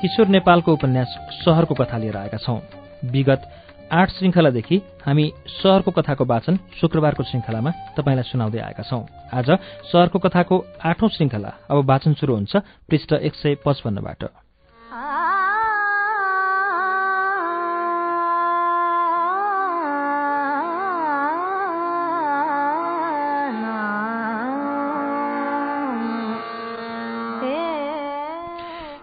किशोर नेपालको उपन्यास सहरको कथा लिएर आएका छौं। विगत आठ श्रृङ्खलादेखि हामी सहरको कथाको वाचन शुक्रबारको श्रृङ्खलामा तपाईँलाई सुनाउँदै आएका छौं। आज सहरको कथाको आठौं श्रृङ्खला अब वाचन शुरू हुन्छ पृष्ठ एक सय पचपन्नबाट।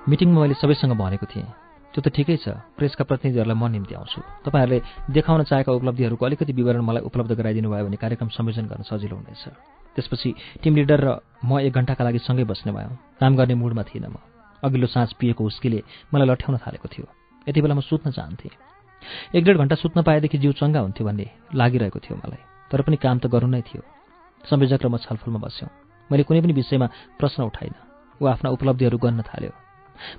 मिटिङमा मैले सबैसँग भनेको थिएँ। त्यो त ठिकै छ प्रेसका प्रतिनिधिहरूलाई म निम्ति आउँछु। तपाईँहरूले देखाउन चाहेका उपलब्धिहरूको अलिकति विवरण मलाई उपलब्ध गराइदिनु भयो भने कार्यक्रम संयोजन गर्न सजिलो हुनेछ। त्यसपछि टिम लिडर र म एक घन्टाका लागि सँगै बस्ने भयौँ। काम गर्ने मुडमा थिइनँ म। अघिल्लो साँझ पिएको उस्कीले मलाई लठ्याउन थालेको थियो। यति बेला म सुत्न चाहन्थेँ। एक डेढ घन्टा सुत्न पाएदेखि जिउ चङ्गा हुन्थ्यो भन्ने लागिरहेको थियो मलाई। तर पनि काम त गर्नु नै थियो। संयोजक र म छलफलमा बस्यौँ। मैले कुनै पनि विषयमा प्रश्न उठाइनँ। ऊ आफ्ना उपलब्धिहरू गर्न थाल्यो।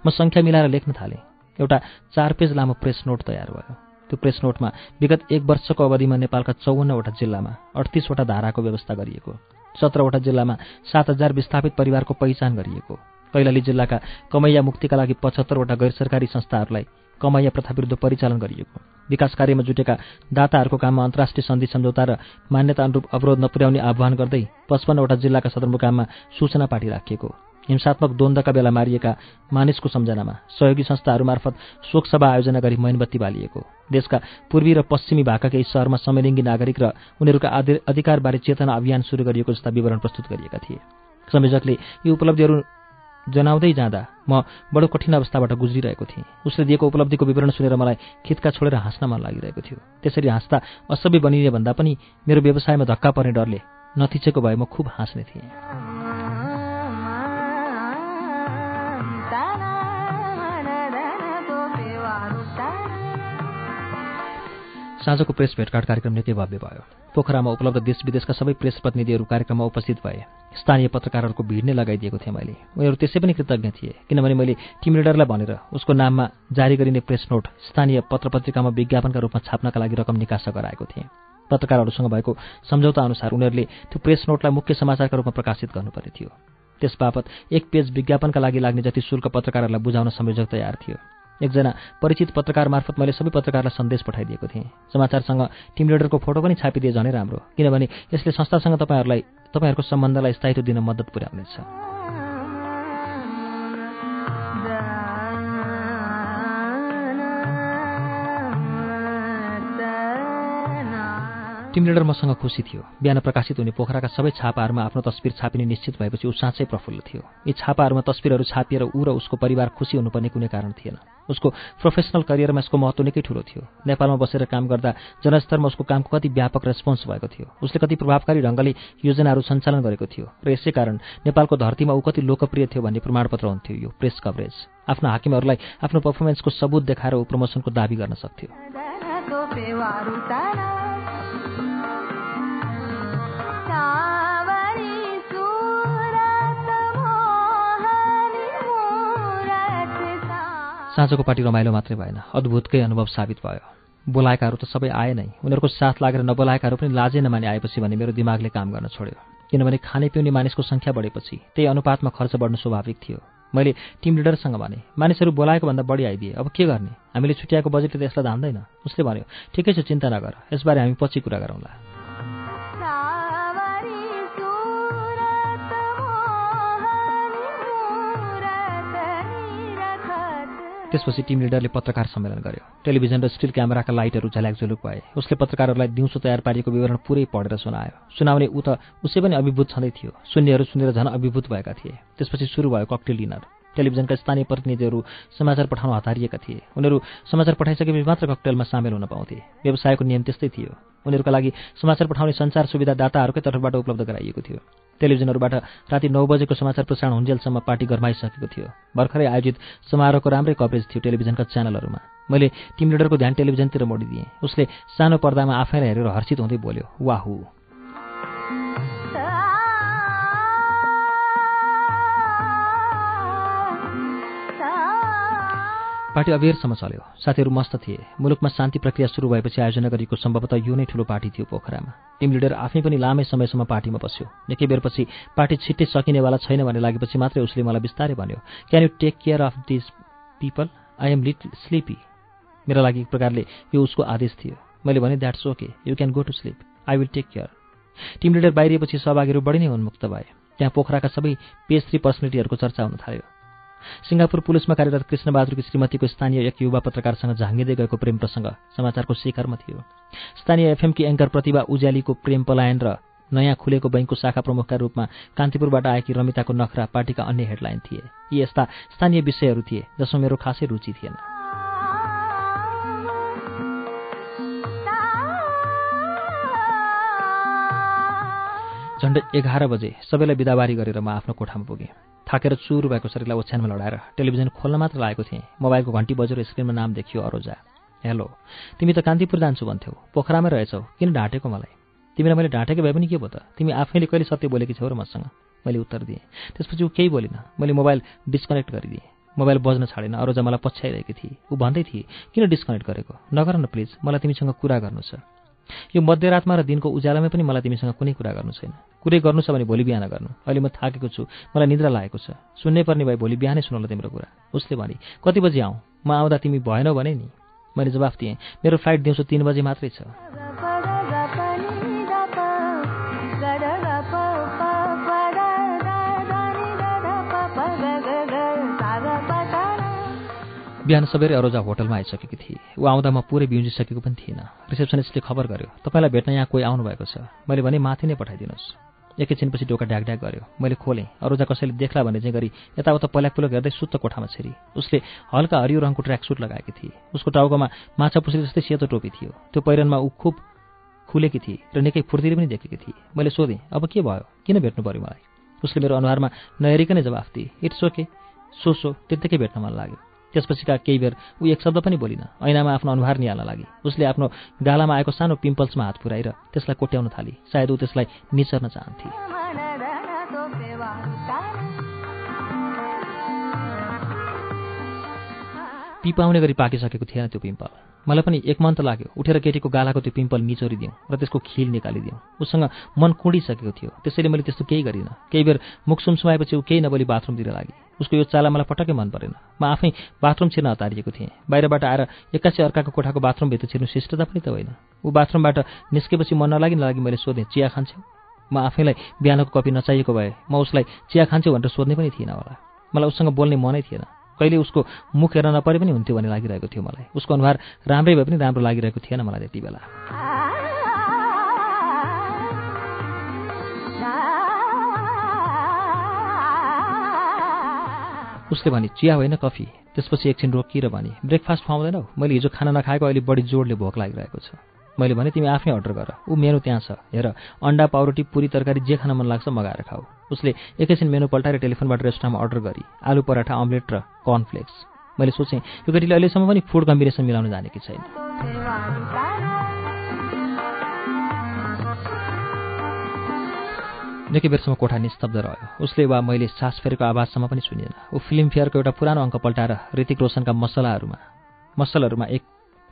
म सङ्ख्या मिलाएर लेख्न थालेँ। एउटा चार पेज लामो प्रेस नोट तयार भयो। त्यो प्रेस नोटमा विगत एक वर्षको अवधिमा नेपालका चौवन्नवटा जिल्लामा अडतिसवटा धाराको व्यवस्था गरिएको सत्रवटा जिल्लामा सात हजार विस्थापित परिवारको पहिचान गरिएको कैलाली जिल्लाका कमैया मुक्तिका लागि पचहत्तरवटा गैर सरकारी संस्थाहरूलाई कमैया प्रथाविरुद्ध परिचालन गरिएको विकास कार्यमा जुटेका दाताहरूको काममा अन्तर्राष्ट्रिय सन्धि सम्झौता र मान्यता अनुरूप अवरोध नपुर्याउने आह्वान गर्दै पचपन्नवटा जिल्लाका सदरमुकाममा सूचना पाठी राखिएको हिंसात्मक द्वन्द्वका बेला मारिएका मानिसको सम्झनामा सहयोगी संस्थाहरू मार्फत शोकसभा आयोजना गरी मैनबत्ती बालिएको। देशका पूर्वी र पश्चिमी भागका केही सहरमा समलिङ्गी नागरिक र उनीहरूका अधिकारबारे चेतना अभियान सुरु गरिएको जस्ता विवरण प्रस्तुत गरिएका थिए। संयोजकले यी उपलब्धिहरू जनाउँदै जाँदा म बडो कठिन अवस्थाबाट गुज्रिरहेको थिएँ। उसले दिएको उपलब्धिको विवरण सुनेर मलाई खितका छोडेर हाँस्न मन लागिरहेको थियो। त्यसरी हाँस्दा असभ्य बनिने भन्दा पनि मेरो व्यवसायमा धक्का पर्ने डरले नथिचेको भए म खुब हाँस्ने थिएँ। साँझको प्रेस भेटघाट कार्यक्रम निकै भव्य भयो। पोखरामा उपलब्ध देश विदेशका सबै प्रेस प्रतिनिधिहरू कार्यक्रममा उपस्थित भए। स्थानीय पत्रकारहरूको भिड नै लगाइदिएको थिएँ मैले। उनीहरू त्यसै पनि कृतज्ञ थिए किनभने मैले टिम लिडरलाई भनेर उसको नाममा जारी गरिने प्रेस नोट स्थानीय पत्र पत्रिकामा विज्ञापनका रूपमा छाप्नका लागि रकम निकासा गराएको थिएँ। पत्रकारहरूसँग भएको सम्झौता अनुसार उनीहरूले त्यो प्रेस नोटलाई मुख्य समाचारका रूपमा प्रकाशित गर्नुपर्ने थियो। त्यस बापत एक पेज विज्ञापनका लागि लाग्ने जति शुल्क पत्रकारहरूलाई बुझाउन संयोजक तयार थियो। एकजना परिचित पत्रकार मार्फत मैले सबै पत्रकारलाई सन्देश पठाइदिएको थिएँ। समाचारसँग टिम लिडरको फोटो पनि छापिदिए झनै राम्रो किनभने यसले संस्थासँग तपाईँहरूलाई तपाईँहरूको सम्बन्धलाई स्थायित्व दिन मद्दत पुर्याउनेछ। टिम लिडर मसँग खुसी थियो। बिहान प्रकाशित हुने पोखराका सबै छापाहरूमा आफ्नो तस्विर छापिने निश्चित भएपछि ऊ साँच्चै प्रफुल्ल थियो। यी छापाहरूमा तस्विरहरू छापिएर ऊ र उसको परिवार खुसी हुनुपर्ने कुनै कारण थिएन। उसको प्रोफेसनल करियरमा यसको महत्त्व निकै ठुलो थियो। नेपालमा बसेर काम गर्दा जनस्तरमा उसको कामको कति व्यापक रेस्पोन्स भएको थियो। उसले कति प्रभावकारी ढङ्गले योजनाहरू सञ्चालन गरेको थियो र यसै कारण नेपालको धरतीमा ऊ कति लोकप्रिय थियो भन्ने प्रमाणपत्र हुन्थ्यो यो प्रेस कभरेज। आफ्नो हाकिमहरूलाई आफ्नो पर्फर्मेन्सको सबुत देखाएर ऊ प्रमोसनको दावी गर्न सक्थ्यो। साँझको पार्टी रमाइलो मात्रै भएन। अद्भुतकै अनुभव साबित भयो। बोलाएकाहरू त सबै आए नै। उनीहरूको साथ लागेर नबोलाएकाहरू पनि लाजै नमाने आएपछि भने मेरो दिमागले काम गर्न छोड्यो। किनभने खाने पिउने मानिसको सङ्ख्या बढेपछि त्यही अनुपातमा खर्च बढ्नु स्वाभाविक थियो। मैले टिम लिडरसँग भने मानिसहरू बोलाएको भन्दा बढी आइदिए अब के गर्ने? हामीले छुट्याएको बजेटले त यसलाई धान्दैन। उसले भन्यो ठिकै छ चिन्ता नगर। यसबारे हामी पछि कुरा गरौँला। त्यसपछि टिम लिडरले पत्रकार सम्मेलन गर्यो। टेलिभिजन र स्टिल क्यामेराका लाइटहरू झल्याकझुलुक भए। उसले पत्रकारहरूलाई दिउँसो तयार पारिएको विवरण पुरै पढेर सुनायो। सुनाउने ऊ त उसै पनि अभिभूत छँदै थियो। सुन्नेहरू सुनेर झन् अभिभूत भएका थिए। त्यसपछि सुरु भयो ककटेल डिनर। टेलिभिजनका स्थानीय प्रतिनिधिहरू समाचार पठाउन हतारिएका थिए। उनीहरू समाचार पठाइसकेपछि मात्र ककटेलमा सामेल हुन पाउँथे। व्यवसायको नियम त्यस्तै थियो। उनीहरूका लागि समाचार पठाउने सञ्चार सुविधा दाताहरूकै तर्फबाट उपलब्ध गराइएको थियो। टेलिभिजनहरूबाट राति नौ बजेको समाचार प्रसारण हुन्जेलसम्म पार्टी गरमाइसकेको थियो। भर्खरै आयोजित समारोहको राम्रै कभरेज थियो टेलिभिजनका च्यानलहरूमा। मैले टिम लिडरको ध्यान टेलिभिजनतिर मोडिदिएँ। उसले सानो पर्दामा आफैलाई हेरेर हर्षित हुँदै बोल्यो वाहु पार्टी अबेरसम्म चल्यो। साथीहरू मस्त थिए। मुलुकमा शान्ति प्रक्रिया सुरु भएपछि आयोजना गरिएको सम्भवतः यो नै ठुलो पार्टी थियो पोखरामा। टिम लिडर आफै पनि लामै समयसम्म पार्टीमा बस्यो। निकै बेरपछि पार्टी छिट्टै सकिनेवाला छैन भन्ने लागेपछि मात्रै उसले मलाई बिस्तारै भन्यो can you take care of this people I am little sleepy मेरा लागि एक प्रकारले यो उसको आदेश थियो। मैले भने that's okay you can go to sleep I will take care team leader बाहिरिएपछि सहभागीहरू बढी नै उन्मुक्त भए। त्यहाँ पोखराका सबै पेज थ्री पर्सनालिटीहरूको चर्चा हुन थाल्यो। सिङ्गापुर पुलिसमा कार्यरत कृष्णबहादुरकी श्रीमतीको स्थानीय एक युवा पत्रकारसँग झाँगिँदै गएको प्रेम प्रसङ्ग समाचारको शिखरमा थियो। स्थानीय एफएमकी एङ्कर प्रतिभा उज्यालीको प्रेम पलायन र नयाँ खुलेको बैङ्कको शाखा प्रमुखका रूपमा कान्तिपुरबाट आएकी रमिताको नखरा पार्टीका अन्य हेडलाइन थिए। यी यस्ता स्थानीय विषयहरू थिए जसमा मेरो खासै रुचि थिएन। झन्डै एघार बजे सबैलाई बिदाबारी गरेर म आफ्नो कोठामा पुगेँ। थाकेर चुर भएको शरीरलाई ओछ्यानमा लडाएर टेलिभिजन खोल्न मात्र लागेको थिएँ। मोबाइलको घन्टी बजेर स्क्रिनमा नाम देखियो अरोजा। हेलो तिमी त कान्तिपुर जान्छु भन्थ्यौ। पोखरामै रहेछौ। किन ढाँटेको मलाई? तिमीलाई मैले ढाँटेको भए पनि के भयो त? तिमी आफैले कहिले सत्य बोलेकी छौ र मसँग? मैले उत्तर दिएँ। त्यसपछि ऊ केही बोलिनँ। मैले मोबाइल डिस्कनेक्ट गरिदिएँ। मोबाइल बज्न छाडेन। अरोजा मलाई पछ्याइरहेकी थिए। ऊ भन्दै थिए किन डिस्कनेक्ट गरेको? नगर न प्लिज मलाई तिमीसँग कुरा गर्नु छ। यो मध्यरातमा र दिनको उज्यालोमै पनि मलाई तिमीसँग कुनै कुरा गर्नु छैन। कुरै गर्नु छ भने भोलि बिहान गर्नु। अहिले म थाकेको छु। मलाई निद्रा लागेको छ। सुन्नै पर्ने भए भोलि बिहानै सुनौला तिम्रो कुरा। उसले भने कति बजी आउँ? म आउँदा तिमी भएनौ भने नि? मैले जवाफ दिएँ मेरो फ्लाइट दिउँसो तिन बजी मात्रै छ। बिहान सबैले अरोजा होटलमा आइसकेकी थिए। ऊ आउँदा म पुरै बिउजिसकेको पनि थिइनँ। रिसेप्सनिस्टले खबर गर्यो तपाईँलाई भेट्न यहाँ कोही आउनुभएको छ। मैले भने माथि नै पठाइदिनुहोस्। एकैछिनपछि डोका ड्याक गर्यो। मैले खोलेँ। अरोजा कसैले देख्ला भने चाहिँ गरी यताउता पल्याक पुलक हेर्दै सुत्त कोठामा छिरी। उसले हल्का हरियो रङको ट्र्याकसुट लगाएकी थिए। उसको टाउकोमा माछा पुछ्री जस्तै सेतो टोपी थियो। त्यो पहिरनमा ऊ खुब खुलेकी थिए र निकै फुर्तिले पनि देखेकी थिए। मैले सोधेँ अब के भयो? किन भेट्नु पऱ्यो मलाई? उसले मेरो अनुहारमा नहेरिकनै जवाफ दिए इट्स ओके। सो सो त्यत्तिकै भेट्न मन लाग्यो। त्यसपछिका केही बेर ऊ एक शब्द पनि बोलिन ऐनामा आफ्नो अनुहार निहाल्न लागि। उसले आफ्नो गालामा आएको सानो पिम्पल्समा हात पुऱ्याएर त्यसलाई कोट्याउन थाली। सायद ऊ त्यसलाई निचर्न चाहन्थे। पिपाउने गरी पाकिसकेको थिएन त्यो पिम्पल। मलाई पनि एक मन त लाग्यो। उठेर केटीको गालाको त्यो पिम्पल निचोरिदिउँ र त्यसको खिल निकालिदिउँ। उसँग मन कुडिसकेको थियो। त्यसैले मैले त्यस्तो केही गरिनँ। केही बेर मुख सुमसुमाएपछि ऊ केही नबोली बाथरुमतिर लागि। उसको यो चाला मलाई पटक्कै मन परेन। म आफै बाथरुम छिर्न हतारिएको थिएँ। बाहिरबाट आएर एक्कासी अर्काको कोठाको बाथरुमभित्र छिर्नु शिष्टता पनि त होइन। ऊ बाथरुमबाट निस्केपछि मन नलागि नलागि मैले सोधेँ चिया खान्छौ? म आफैलाई बिहानको कपी नचाहिएको भए म उसलाई चिया खान्छौ? भनेर सोध्ने पनि थिइनँ होला। मलाई उसँग बोल्ने मनै थिएन। कहिले उसको मुख हेर्न नपरे पनि हुन्थ्यो भन्ने लागिरहेको थियो मलाई। उसको अनुहार राम्रै भए पनि राम्रो लागिरहेको थिएन मलाई त्यति बेला। उसले भने चिया होइन कफी। त्यसपछि एकछिन रोकिएर भने ब्रेकफास्ट खुवाउँदैनौ? मैले हिजो खाना नखाएको अहिले बढी जोडले भोक लागिरहेको छ। मैले भने तिमी आफै अर्डर गर। ऊ मेनु त्यहाँ छ। हेर अन्डा पाउरोटी पुरी तरकारी जे खान मन लाग्छ मगाएर खाऊ। उसले एकैछिन मेनु पल्टाएर टेलिफोनबाट रेस्टुरेन्टमा अर्डर गरी। आलु पराठा अम्लेट र कर्नफ्लेक्स मैले सोचेँ यो केटीले अहिलेसम्म पनि फुड कम्बिनेसन मिलाउन जानेकी छैन। निकै बेरसम्म कोठा निस्तब्ध रह्यो। उसले वा मैले सास फेरेको आवाजसम्म पनि सुनिएन। ऊ फिल्मफेयरको एउटा पुरानो अङ्क पल्टाएर ऋतिक रोशनका मसलाहरूमा मसलहरूमा एक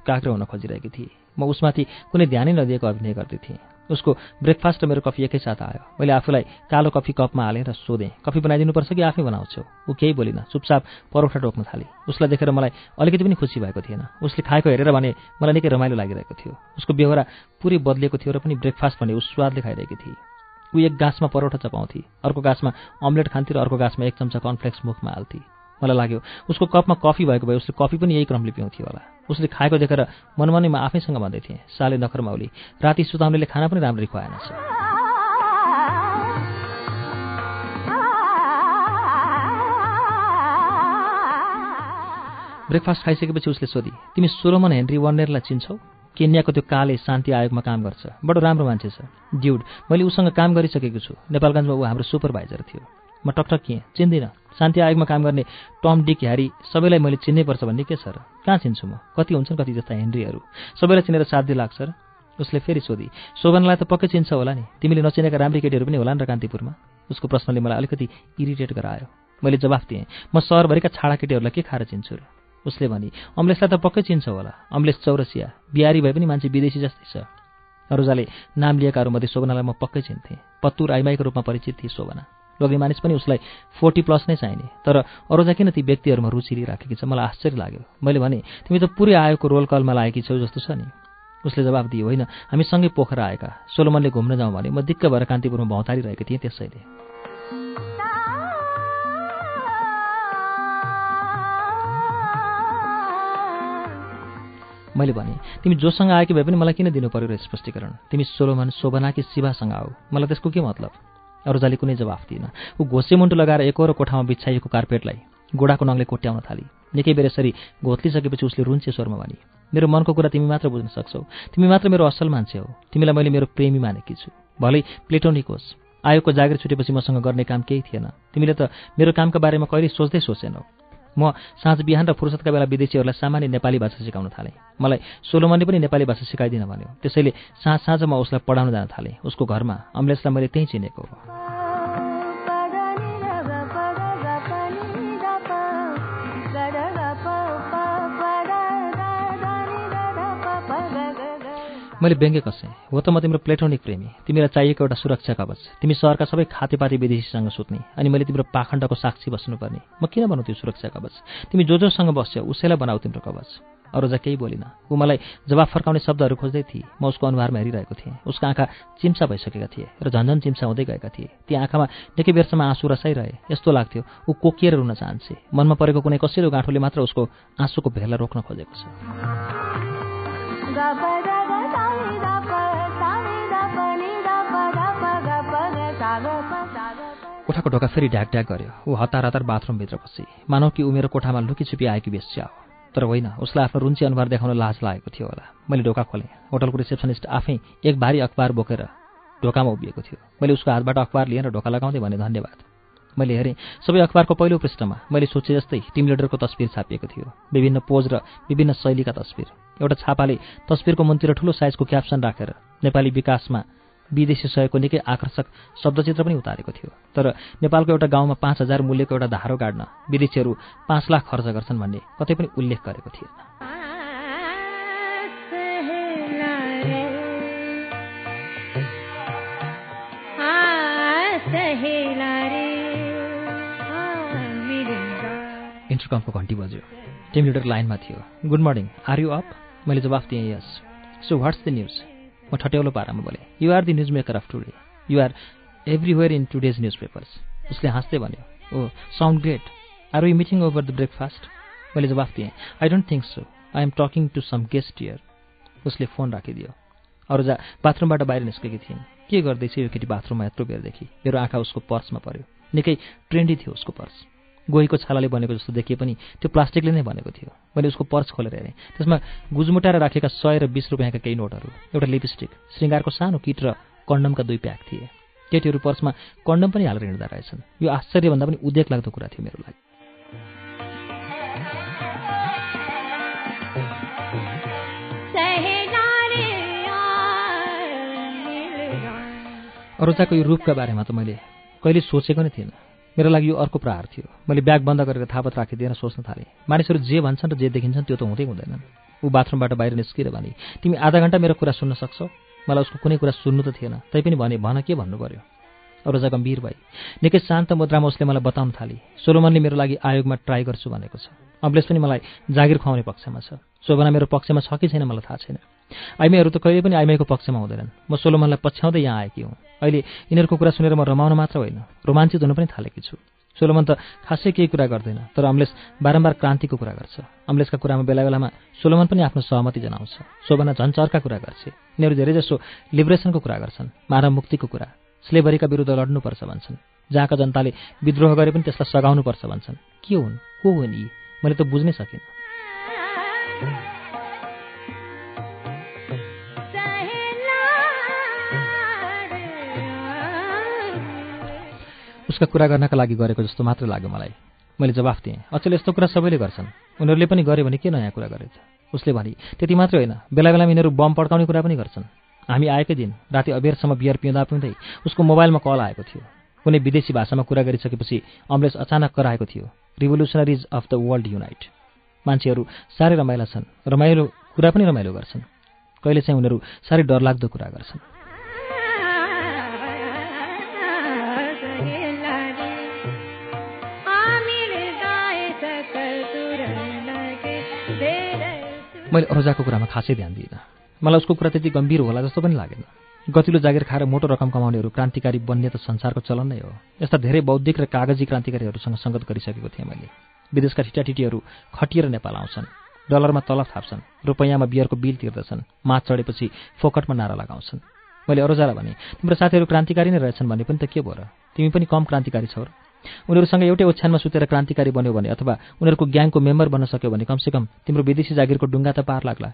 काग्रो हुन खोजिरहेकी थिए। म उसमाथि कुनै ध्यानै नदिएको अभिनय गर्दै थिएँ। उसको ब्रेकफास्ट र मेरो कफी एकैसाथ आयो। मैले आफूलाई कालो कफी कपमा हालेर सोधेँ कफी बनाइदिनुपर्छ कि आफै बनाउँछौ? ऊ केही बोलिन चुपचाप परोठा टोक्न थाली। उसलाई देखेर मलाई अलिकति पनि खुसी भएको थिएन। उसले खाएको हेरेर भने मलाई निकै रमाइलो लागिरहेको थियो। उसको बेहोरा पुरै बदलिएको थियो र पनि ब्रेकफास्ट भने उस स्वादले खाइरहेकी थिए। ऊ एक गाँसमा परोठा चपाउँथे अर्को गाँसमा अम्लेट खान्थे र अर्को गाँसमा एक चम्चा कर्नफ्लेक्स मुखमा हाल्थे। मलाई लाग्यो। उसको कपमा कफी भएको भए उसले कफी पनि यही क्रमले पिउँथ्यो होला। उसले खाएको देखेर मनमनै म आफैसँग भन्दै थिएँ साले नखरमाउली राति सुताउनेले खाना पनि राम्ररी खुवाएन ब्रेकफास्ट खाइसकेपछि उसले सोधी तिमी सोलोमन हेनरी वर्नेरलाई चिन्छौ? केन्याको त्यो काले शान्ति आयोगमा काम गर्छ। बडो राम्रो मान्छे छ। ड्युड मैले उसँग काम गरिसकेको छु। नेपालगञ्जमा ऊ हाम्रो सुपरभाइजर थियो। म टकटक किएँ चिन्दिनँ। शान्ति आयोगमा काम गर्ने टम डिक ह्यारी सबैलाई मैले चिन्नै पर्छ भन्ने के छ र कहाँ चिन्छु म? कति हुन्छन् कति जस्ता हेनरीहरू? सबैलाई चिनेर साध्य लाग्छ र उसले फेरि सोधी शोभनलाई त पक्कै चिन्छ होला नि? तिमीले नचिनेका राम्री केटीहरू पनि होला नि र कान्तिपुरमा? उसको प्रश्नले मलाई अलिकति इरिटेट गरायो। मैले जवाफ दिएँ म सहरभरिका छाडा केटीहरूलाई के खाएर चिन्छु र? उसले भनी अम्लेसलाई त पक्कै चिन्छ होला। अम्लेस चौरसिया बिहारी भए पनि मान्छे विदेशी जस्तै छ। अरूजाले नाम लिएकाहरूमध्ये शोभनालाई म पक्कै चिन्थेँ। पत्तुर आइमाईको रूपमा परिचित थिए शोभना। लोग्ने मानिस पनि उसलाई फोर्टी प्लस नै चाहिने। तर अरूजा किन ती व्यक्तिहरूमा रुचि लिइराखेकी छ? मलाई आश्चर्य लाग्यो। मैले भने तिमी त पुरै आएको रोल कलमा लागेकी छौ जस्तो छ नि। उसले जवाब दियो होइन हामी सँगै पोखरा आएका। सोलोमनले घुम्न जाउँ भने म दिक्क भएर कान्तिपुरमा भौतारिरहेको थिएँ त्यसैले। मैले भने तिमी जोसँग आएकी भए पनि मलाई किन दिनु पर्यो र स्पष्टीकरण? तिमी सोलोमन शोभना कि शिवासँग आऊ। मलाई त्यसको के मतलब? अरूजाले कुनै जवाफ दिएन। ऊ घोसे मुन्टु लगाएर एकहोरो कोठामा बिछाइएको कार्पेटलाई गोडाको नङले कोट्याउन थाली। निकै बेर यसरी घोत्लिसकेपछि उसले रुन्चे स्वरमा भने मेरो मनको कुरा तिमी मात्र बुझ्न सक्छौ। तिमी मात्र मेरो असल मान्छे हो। तिमीलाई मैले मेरो प्रेमी मानेकी छु। भलै प्लेटोनिक होस् आयोगको जागिर छुटेपछि मसँग गर्ने काम केही थिएन। तिमीले त मेरो कामका बारेमा कहिले सोच्दै सोचेनौ। म साँझ बिहान र फुर्सदका बेला विदेशीहरूलाई सामान्य नेपाली भाषा सिकाउन थालेँ। मलाई सोलोमनले पनि नेपाली भाषा सिकाइदिन भन्यो। त्यसैले साँझ साँझ म उसलाई पढाउन जान थालेँ। उसको घरमा अम्लेसलाई मैले त्यहीँ चिनेको हो। मैले व्यङ्ग्य कसेँ। हो त म तिम्रो प्लेटोनिक प्रेमी। तिमीलाई चाहिएको एउटा सुरक्षा कवच। तिमी सहरका सबै खातेपाती विदेशीसँग सुत्ने अनि मैले तिम्रो पाखण्डको साक्षी बस्नुपर्ने। म किन बनाऊ त्यो सुरक्षा कवच? तिमी जो जोसँग बस्छौ उसैलाई बनाऊ तिम्रो कवच। अरूजा केही बोलिन। ऊ मलाई जवाफ फर्काउने शब्दहरू खोज्दै थिए। म उसको अनुहारमा हेरिरहेको थिएँ। उसको आँखा चिम्सा भइसकेका थिए र झन्झन चिम्सा हुँदै गएका थिए। ती आँखामा निकै बेरसम्म आँसु रसाइरहे। यस्तो लाग्थ्यो। ऊ कोकिएर रुन चाहन्छे मनमा परेको कुनै कसैलो गाँठोले मात्र उसको आँसुको भेला रोक्न खोजेको छ। कोठाको ढोका फेरि ढ्याक ढ्याक गर्यो। ऊ हतार हतार बाथरुमभित्र पसी मानव कि उमेरो कोठामा लुकीछुपी आएकी बेस्या हो तर होइन उसलाई आफ्नो रुन्ची अनुहार देखाउन लाज लागेको थियो होला। मैले ढोका खोलेँ। होटलको रिसेप्सनिस्ट आफै एक भारी अखबार बोकेर ढोकामा उभिएको थियो। मैले उसको हातबाट अखबार लिएँ र ढोका लगाउँदै भने धन्यवाद। मैले हेरेँ सबै अखबारको पहिलो पृष्ठमा मैले सोचे जस्तै टिम लिडरको तस्विर छापिएको थियो। विभिन्न पोज र विभिन्न शैलीका तस्विर। एउटा छापाले तस्विरको मुनतिर ठुलो साइजको क्याप्सन राखेर नेपाली विकासमा विदेशी सहयोगको निकै आकर्षक शब्दचित्र पनि उतारेको थियो। तर नेपालको एउटा गाउँमा पाँच हजार मूल्यको एउटा धारो गाड्न विदेशीहरू पाँच लाख खर्च गर्छन् भन्ने कतै पनि उल्लेख गरेको थिएन। इन्टरकमको घन्टी बज्यो। टिम लिडर लाइनमा थियो। Good morning are you up? मैले जवाफ दिएँ yes. So what's the news? म ठट्याउलो पारामा बोलेँ you are the news maker of today you are everywhere in today's newspapers उसले हाँस्दै भन्यो ओ sound great are you meeting over the breakfast मैले जवाफ दिएँ I don't think so I am talking to some guest here उसले phone राखिदियो। अरूजा बाथरुमबाट बाहिर निस्केकी थिइन्। के गर्दैछ यो केटी बाथरुममा यत्रो बेरदेखि? मेरो आँखा उसको पर्समा पर्यो। निकै ट्रेन्डी थियो उसको पर्स। गोहीको छालाले बनेको जस्तो देखिए पनि त्यो प्लास्टिकले नै बनेको थियो। मैले उसको पर्स खोलेर हेरेँ। त्यसमा गुजमुटाएर राखेका सय र बिस रुपियाँका केही नोटहरू एउटा लिपस्टिक श्रृङ्गारको सानो किट र कन्डमका दुई प्याक थिए। केटीहरू पर्समा कन्डम पनि हालेर हिँड्दा रहेछन्। यो आश्चर्यभन्दा पनि उद्योग लाग्दो कुरा थियो मेरो लागि। अरूचाको यो रूपका बारेमा त मैले कहिले सोचेको नै थिएन मेरो लागि यो अर्को प्रहार थियो। मैले ब्याग बन्द गरेर थापत राखिदिएर सोच्न थालेँ। मानिसहरू जे भन्छन् र जे देखिन्छन् त्यो त हुँदै हुँदैनन्। ऊ बाथरुमबाट बाहिर निस्किएर भने तिमी आधा घन्टा मेरो कुरा सुन्न सक्छौ? मलाई उसको कुनै कुरा सुन्नु त थिएन। तैपनि भने भन के भन्नु पर्यो अरूजा गम्भीर भई निकै शान्त मुद्रामा उसले मलाई बताउन थाली। सोलोमनले मेरो लागि आयोगमा ट्राई गर्छु भनेको छ। अम्लेस पनि मलाई जागिर खुवाउने पक्षमा छ। शोभना मेरो पक्षमा छ कि छैन मलाई थाहा छैन। आइमाईहरू त कहिले पनि आइमाईको पक्षमा हुँदैनन्। म सोलोमनलाई पछ्याउँदै यहाँ आएकी हुँ। अहिले यिनीहरूको कुरा सुनेर म रमाउन मात्र होइन रोमाञ्चित हुन पनि थालेकी छु। सोलोमन त खासै केही कुरा गर्दैन तर अम्लेस बारम्बार क्रान्तिको कुरा गर्छ। अम्लेसका कुरामा बेला बेलामा सोलोमन पनि आफ्नो सहमति जनाउँछ। शोभना झन्चर्का कुरा गर्छ। यिनीहरू धेरैजसो लिबरेसनको कुरा गर्छन् मानव मुक्तिको कुरा। स्लेभरीका विरुद्ध लड्नुपर्छ भन्छन्। जहाँका जनताले विद्रोह गरे पनि त्यसलाई सघाउनुपर्छ भन्छन्। के हुन्? को हुन् यी? मैले त बुझ्नै सकिनँ। उसका कुरा गर्नका लागि गरेको जस्तो मात्र लाग्यो मलाई। मैले जवाफ दिएँ अचेल यस्तो कुरा सबैले गर्छन्। उनीहरूले पनि गरे भने के नयाँ कुरा गरेछ? उसले भने त्यति मात्रै होइन। बेला बेलामा यिनीहरू बम पड्काउने कुरा पनि गर्छन्। हामी आएकै दिन राति अबेरसम्म बियर पिउँदा पिउँदै उसको मोबाइलमा कल आएको थियो। कुनै विदेशी भाषामा कुरा गरिसकेपछि अम्लेस अचानक कराएको थियो revolutionaries of the world unite. मान्छेहरू साह्रै रमाइला छन्। रमाइलो कुरा पनि रमाइलो गर्छन्। कहिले चाहिँ उनीहरू साह्रै डरलाग्दो कुरा गर्छन्। मैले अरोजाको कुरामा खासै ध्यान दिइनँ। मलाई उसको कुरा त्यति गम्भीर होला जस्तो पनि लागेन। गतिलो जागिर खाएर मोटो रकम कमाउनेहरू क्रान्तिकारी बन्ने त संसारको चलन नै हो। यस्ता धेरै बौद्धिक र कागजी क्रान्तिकारीहरूसँग सङ्गत गरिसकेको थिएँ मैले। विदेशका ठिटाठिटीहरू खटिएर नेपाल आउँछन्। डलरमा तलब थाप्छन्। रुपैयाँमा बियरको बिल तिर्दछन्। माथ चढेपछि फोकटमा नारा लगाउँछन्। मैले अरोजालाई भने तिम्रो साथीहरू क्रान्तिकारी नै रहेछन् भने पनि त के भयो र? तिमी पनि कम क्रान्तिकारी छौ र? उनीहरूसँग एउटै ओछ्यानमा सुतेर क्रान्तिकारी बन्यो भने अथवा उनीहरूको ग्याङको मेम्बर बन्न सक्यो भने कमसेकम तिम्रो विदेशी जागिरको डुङ्गा त पार लाग्ला।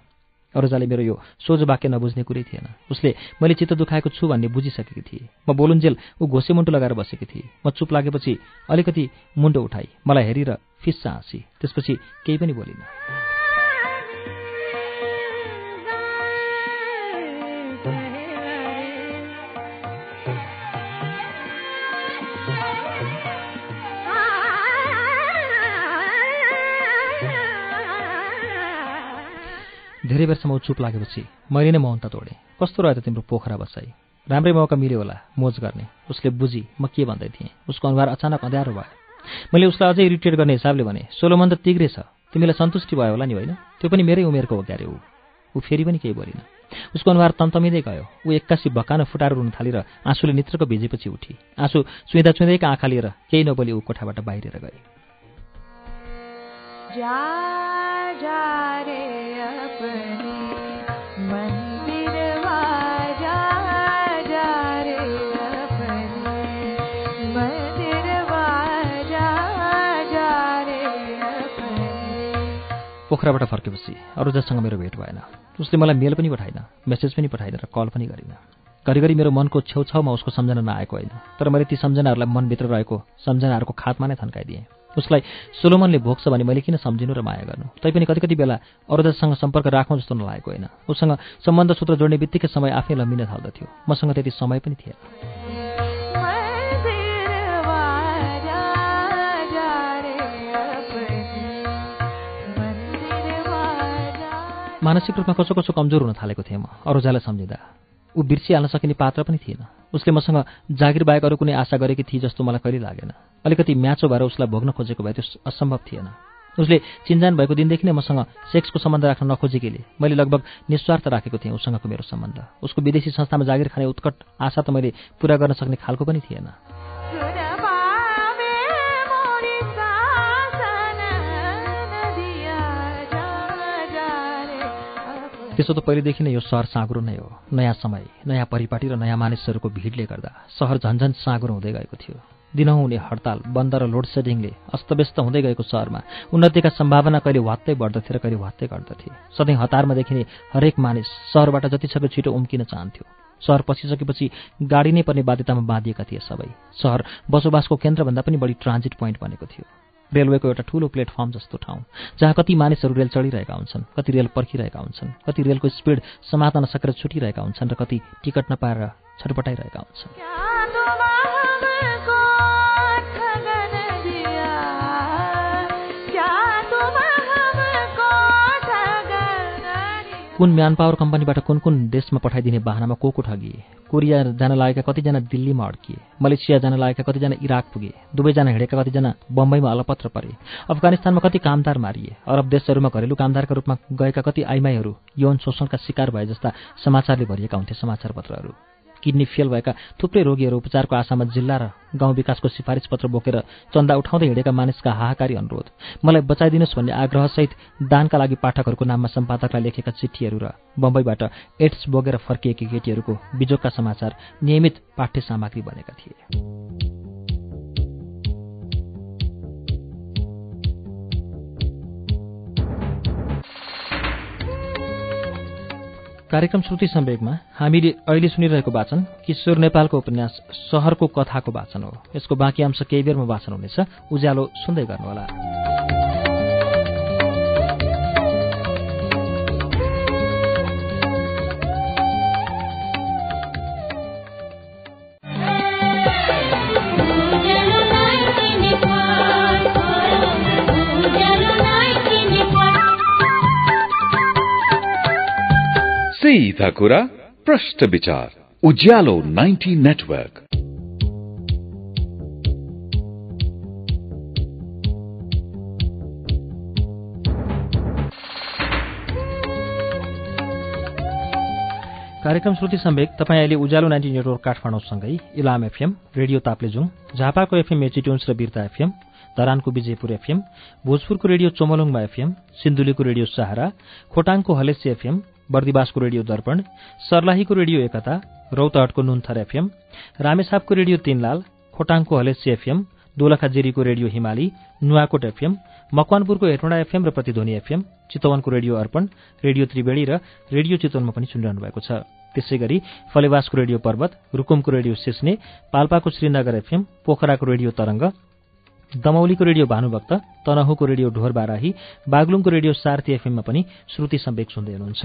अरोजाले मेरो यो सोझो वाक्य नबुझ्ने कुरै थिएन। उसले मैले चित्त दुखाएको छु भन्ने बुझिसकेकी थिए। म बोलुन्जेल ऊ घोसे मुन्टो लगाएर बसेकी थिएँ। म चुप लागेपछि अलिकति मुन्टो उठाई। मलाई हेरेर फिस्सा हाँसी। त्यसपछि केही पनि बोलिनँ। धेरै बेरसम्म चुप लागेपछि मैले नै मौनता तोडेँ। कस्तो रह्यो त तिम्रो पोखरा बसाई? राम्रै मौका मिल्यो होला मोज गर्ने। उसले बुझी म के भन्दै थिएँ? उसको अनुहार अचानक अँध्यारो भयो। मैले उसलाई अझै इरिटेट गर्ने हिसाबले भने सोलोमन त तिग्रे छ। तिमीलाई सन्तुष्टि भयो होला नि होइन? त्यो पनि मेरै उमेरको हो क्यारे ऊ। ऊ फेरि पनि केही बोलिन। उसको अनुहार तन्तमिँदै गयो। ऊ एक्कासी भकान फुटाएर रुन थालेर आँसुले नित्रको भिजेपछि उठी। आँसु चुइँदा चुइँदैका आँखा लिएर केही नबोली ऊ कोठाबाट बाहिर गए। पोखराबाट फर्केपछि अरू जससँग मेरो भेट भएन। उसले मलाई मेल पनि पठाइन मेसेज पनि पठाइन र कल पनि गरिन। घरिघरि मेरो मनको छेउछाउमा उसको सम्झना नआएको होइन तर मैले ती सम्झनाहरूलाई मनभित्र रहेको सम्झनाहरूको खातमा नै थन्काइदिएँ। उसलाई सोलोमनले भोग्छ भने मैले किन सम्झिनु र माया गर्नु? तैपनि कति कति बेला अरूजसँग सम्पर्क राखौँ जस्तो नलागेको होइन। उसँग सम्बन्ध सूत्र जोड्ने बित्तिकै समय आफै लम्बिन थाल्दथ्यो। मसँग त्यति समय पनि थिएन। मानसिक रूपमा कसो कसो कमजोर हुन थालेको थिएँ म। अरूजालाई सम्झिँदा। ऊ बिर्सिहाल्न सकिने पात्र पनि थिएन। उसले मसँग जागिर बाहेक अरू कुनै आशा गरेकी थिए जस्तो मलाई कहिले लागेन। अलिकति म्याचो भएर उसलाई भोग्न खोजेको भए त्यो असम्भव थिएन। उसले चिन्जान भएको दिनदेखि नै मसँग सेक्सको सम्बन्ध राख्न नखोजेकीले। मैले लगभग निस्वार्थ राखेको थिएँ उसँगको मेरो सम्बन्ध। उसको विदेशी संस्थामा जागिर खाने उत्कट आशा त मैले पुरा गर्न सक्ने खालको पनि थिएन। त्यसो त पहिलेदेखि नै यो सहर साँगुरो नै हो। नयाँ समय नयाँ परिपाटी र नयाँ मानिसहरूको भिडले गर्दा सहर झन्झन साँगुरो हुँदै गएको थियो। दिनहुँ हुने हडताल बन्द र लोड सेडिङले अस्तव्यस्त हुँदै गएको सहरमा उन्नतिका सम्भावना कहिले वात्तै बढ्दथे र कहिले वात्तै घट्दथे। सधैँ हतारमा देखिने हरेक मानिस सहरबाट जतिसक्दो छिटो उम्किन चाहन्थ्यो। सहर पसिसकेपछि गाडी नै पर्ने बाध्यतामा बाँधिएका थिए सबै। सहर बसोबासको केन्द्रभन्दा पनि बढी ट्रान्जिट पोइन्ट बनेको थियो। रेलवेको एउटा ठुलो प्लेटफर्म जस्तो ठाउँ जहाँ कति मानिसहरू रेल चढिरहेका हुन्छन् कति रेल पर्खिरहेका हुन्छन् कति रेलको स्पिड समात्न नसकेर छुटिरहेका हुन्छन् र कति टिकट नपाएर छटपटाइरहेका हुन्छन्। कुन म्यान पावर कम्पनीबाट कुन कुन देशमा पठाइदिने बाहनामा को को ठगिए? कोरिया जान लागेका कतिजना दिल्लीमा अड्किए मलेसिया जान लागेका कतिजना इराक पुगे दुवैजना हिँडेका कतिजना बम्बईमा अलपत्र परे अफगानिस्तानमा कति कामदार मारिए अरब देशहरूमा घरेलु कामदारका रूपमा गएका कति आइमाईहरू यौन शोषणका शिकार भए जस्ता समाचारले भरिएका हुन्थे समाचारपत्रहरू। किडनी फेल भएका थुप्रै रोगीहरू उपचारको आशामा जिल्ला र गाउँ विकासको सिफारिस पत्र बोकेर चन्दा उठाउँदै हिँडेका मानिसका हाहाकारी अनुरोध। मलाई बचाइदिनुहोस् भन्ने आग्रहसहित दानका लागि पाठकहरूको नाममा सम्पादकलाई लेखेका चिठीहरू र बम्बईबाट एड्स बोकेर फर्किएकी केटीहरूको बिजोगका समाचार नियमित पाठ्य सामग्री बनेका थिए। कार्यक्रम श्रुति सम्वेकमा हामीले अहिले सुनिरहेको वाचन किशोर नेपालको उपन्यास सहरको कथाको वाचन हो। यसको बाँकी अंश केही बेरमा वाचन हुनेछ। उज्यालो सुन्दै गर्नुहोला। सीधा कुरा विचार उज्यालो 90 नेटवर्क कार्यक्रम श्रुति सम्वेक तपाईँ अहिले उज्यालो नाइन्टी नेटवर्क काठमाडौँसँगै इलाम एफएम रेडियो ताप्लेजुङ झापाको एफएम मेचिट्युन्स र बिर्ता एफएम धरानको विजयपुर एफएम भोजपुरको रेडियो चोमलुङमा एफएम सिन्धुलीको रेडियो सहारा खोटाङको हलेसी एफएम बर्दिवासको रेडियो दर्पण सर्लाहीको रेडियो एकता रौतहटको नुन्थर एफएम रामेसापको रेडियो तीनलाल खोटाङको हलेसी एफएम दोलखाजिरीको रेडियो हिमाली नुवाकोट एफएम मकवानपुरको हेटौँडा एफएम र प्रतिध्वनि एफएम चितवनको रेडियो अर्पण रेडियो त्रिवेणी र रेडियो चितवनमा पनि सुनिरहनु भएको छ। त्यसै गरी फलेवासको रेडियो पर्वत रुकुमको रेडियो सिस्ने पाल्पाको श्रीनगर एफएम पोखराको रेडियो तरंग दमौलीको रेडियो भानुभक्त तनहुको रेडियो ढोर बाराही बागलुङको रेडियो सार्थी एफएममा पनि श्रुति सम्वेक सुन्दै हुनुहुन्छ।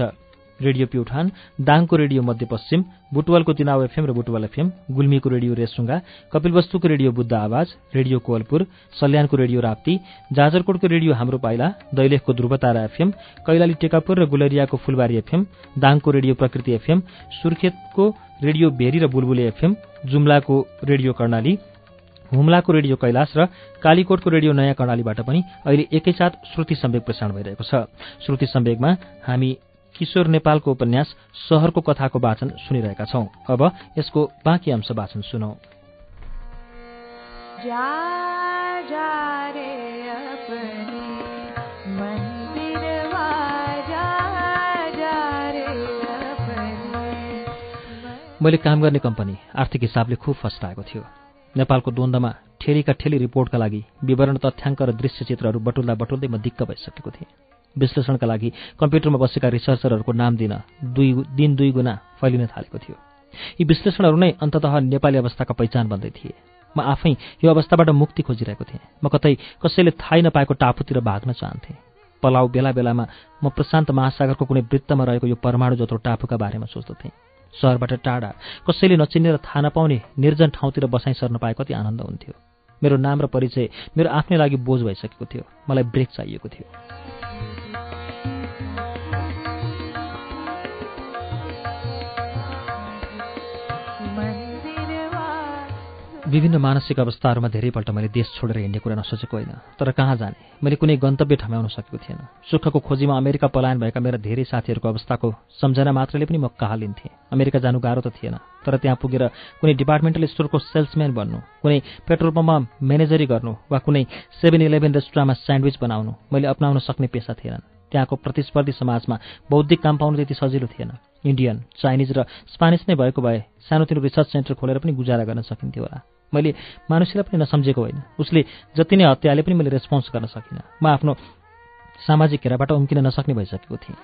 रेडियो प्युठान दाङको रेडियो मध्यपश्चिम बुटवलको तिनाव एफएम र बुटवल एफएम गुल्मीको रेडियो रेसुङ्गा कपिलवस्तुको रेडियो बुद्ध आवाज रेडियो कोवलपुर सल्यानको रेडियो राप्ती जाजरकोटको रेडियो हाम्रो पाइला दैलेखको ध्रुवतारा एफएम कैलाली टेकापुर र गुलरियाको फुलबारी एफएम दाङको रेडियो प्रकृति एफएम सुर्खेतको रेडियो भेरी र बुलबुले एफएम जुम्लाको रेडियो कर्णाली हुम्लाको रेडियो कैलाश र कालीकोटको रेडियो नयाँ कर्णालीबाट पनि अहिले एकैसाथ श्रुति सम्वेक प्रसारण भइरहेको छ। श्रुति सम्वेकमा हामी किशोर नेपालको उपन्यास सहरको कथाको वाचन सुनिरहेका छौं। अब यसको बाँकी अंश वाचन सुनौ। मैले काम गर्ने कम्पनी आर्थिक हिसाबले खुब फस्टाएको थियो। नेपालको द्वन्द्वमा ठेलीका ठेली रिपोर्टका लागि विवरण तथ्याङ्क र दृश्य चित्रहरू बटुल्दा बटुल्दै म दिक्क भइसकेको थिएँ। विश्लेषणका लागि कम्प्युटरमा बसेका रिसर्चरहरूको नाम दिन दुई दिन दुई गुणा फैलिन थालेको थियो। यी विश्लेषणहरू नै अन्ततः नेपाली अवस्थाका पहिचान बन्दै थिए। म आफै यो अवस्थाबाट मुक्ति खोजिरहेको थिएँ। म कतै कसैले थाहै नपाएको टापुतिर भाग्न चाहन्थेँ। पलाउ बेला बेलामा म प्रशान्त महासागरको कुनै वृत्तमा रहेको यो परमाणु जत्रो टापुका बारेमा सोच्दथेँ सहरबाट टाढा कसैले नचिनेर थाहा नपाउने निर्जन ठाउँतिर बसाइ सर्न पाए कति आनन्द हुन्थ्यो। मेरो नाम र परिचय मेरो आफ्नै लागि बोझ भइसकेको थियो। मलाई ब्रेक चाहिएको थियो। विभिन्न मानसिक अवस्थाहरूमा धेरैपल्ट मैले देश छोडेर हिँड्ने कुरा नसोचेको होइन। तर कहाँ जाने? मैले कुनै गन्तव्य ठम्याउन सकेको थिएन। सुखको खोजीमा अमेरिका पलायन भएका मेरा धेरै साथीहरूको अवस्थाको सम्झना मात्रले पनि म कहाँ लिन्थेँ। अमेरिका जानु गाह्रो त थिएन। तर त्यहाँ पुगेर कुनै डिपार्टमेन्टल स्टोरको सेल्सम्यान बन्नु कुनै पेट्रोल पम्पमा म्यानेजरी गर्नु वा कुनै सेभेन इलेभेन रेस्टुराँमा स्यान्डविच बनाउनु मैले अप्नाउन सक्ने पेसा थिएनन्। त्यहाँको प्रतिस्पर्धी समाजमा बौद्धिक काम पाउनु त्यति सजिलो थिएन। इन्डियन चाइनिज र स्पानिस नै भएको भए सानोतिनो रिसर्च सेन्टर खोलेर पनि गुजारा गर्न सकिन्थ्यो होला। मैले मानुषीलाई पनि नसम्झेको होइन। उसले जति नै हत्याले पनि मैले रेस्पोन्स गर्न सकिनँ। म आफ्नो सामाजिक घेराबाट उम्किन नसक्ने भइसकेको थिएँ।